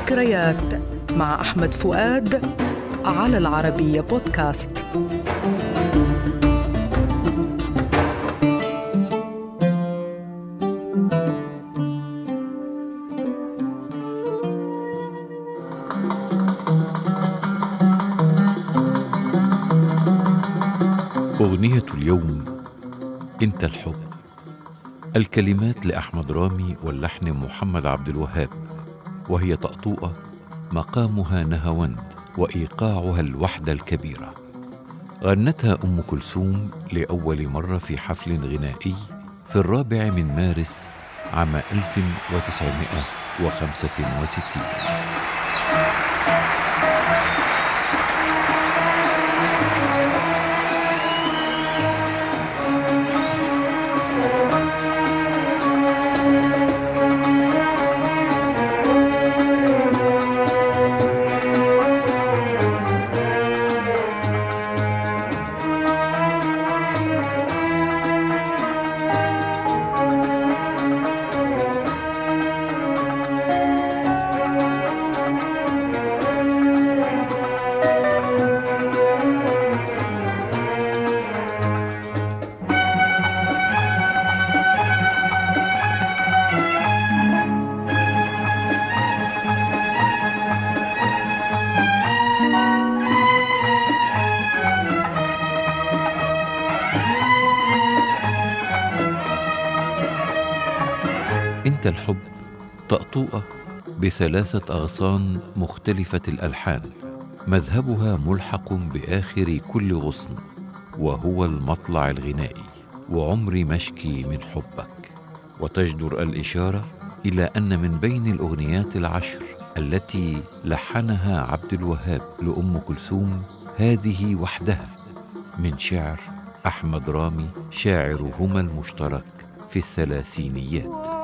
ذكريات مع أحمد فؤاد على العربية بودكاست. أغنية اليوم أنت الحب. الكلمات لأحمد رامي واللحن محمد عبد الوهاب. وهي طأطوئة مقامها نهاوند وإيقاعها الوحدة الكبيرة غنتها أم كلثوم لأول مرة في حفل غنائي في الرابع من مارس عام 1965 أنت الحب طأطوئة بثلاثة أغصان مختلفة الألحان. مذهبها ملحق بآخر كل غصن وهو المطلع الغنائي وعمري مشكي من حبك. وتجدر الإشارة إلى أن من بين الأغنيات العشر التي لحنها عبد الوهاب لأم كلثوم هذه وحدها. من شعر أحمد رامي شاعرهما المشترك في الثلاثينيات.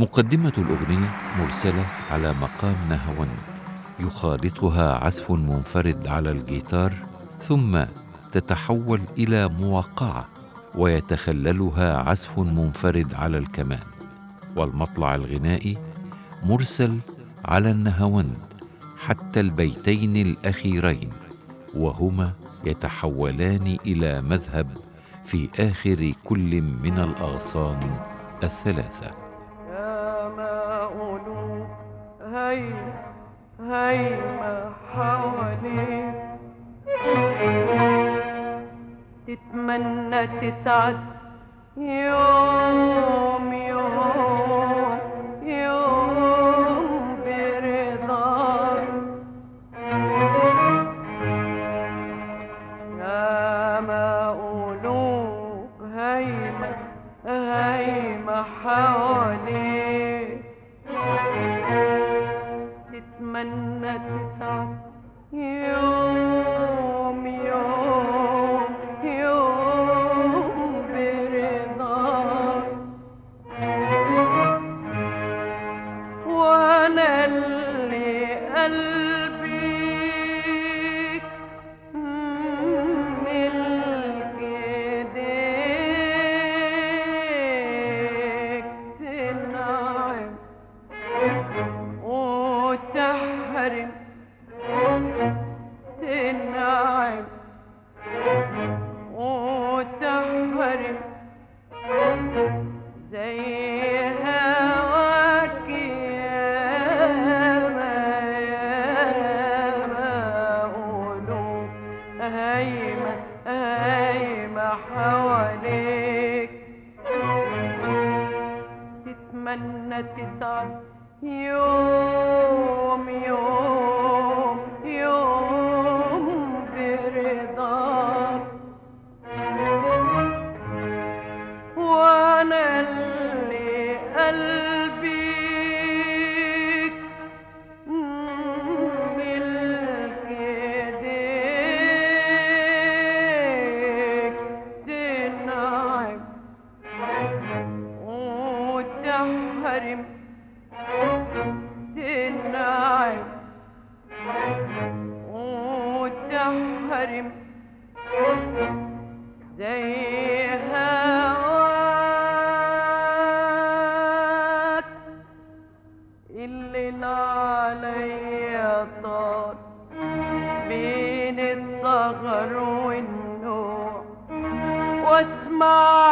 مقدمة الأغنية مرسلة على مقام نهاوند يخالطها عزف منفرد على الجيتار ثم تتحول إلى موقعة ويتخللها عزف منفرد على الكمان. والمطلع الغنائي مرسل على النهاوند حتى البيتين الأخيرين وهما يتحولان إلى مذهب في آخر كل من الأغصان الثلاثة. تتمنى تسعد يوم. حواليك. تتمنى تسعد يوم يوم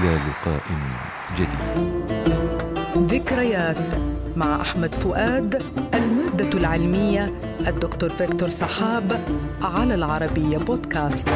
إلى لقاء جديد. ذكريات مع أحمد فؤاد المادة العلمية الدكتور فيكتور صحاب على العربية بودكاست.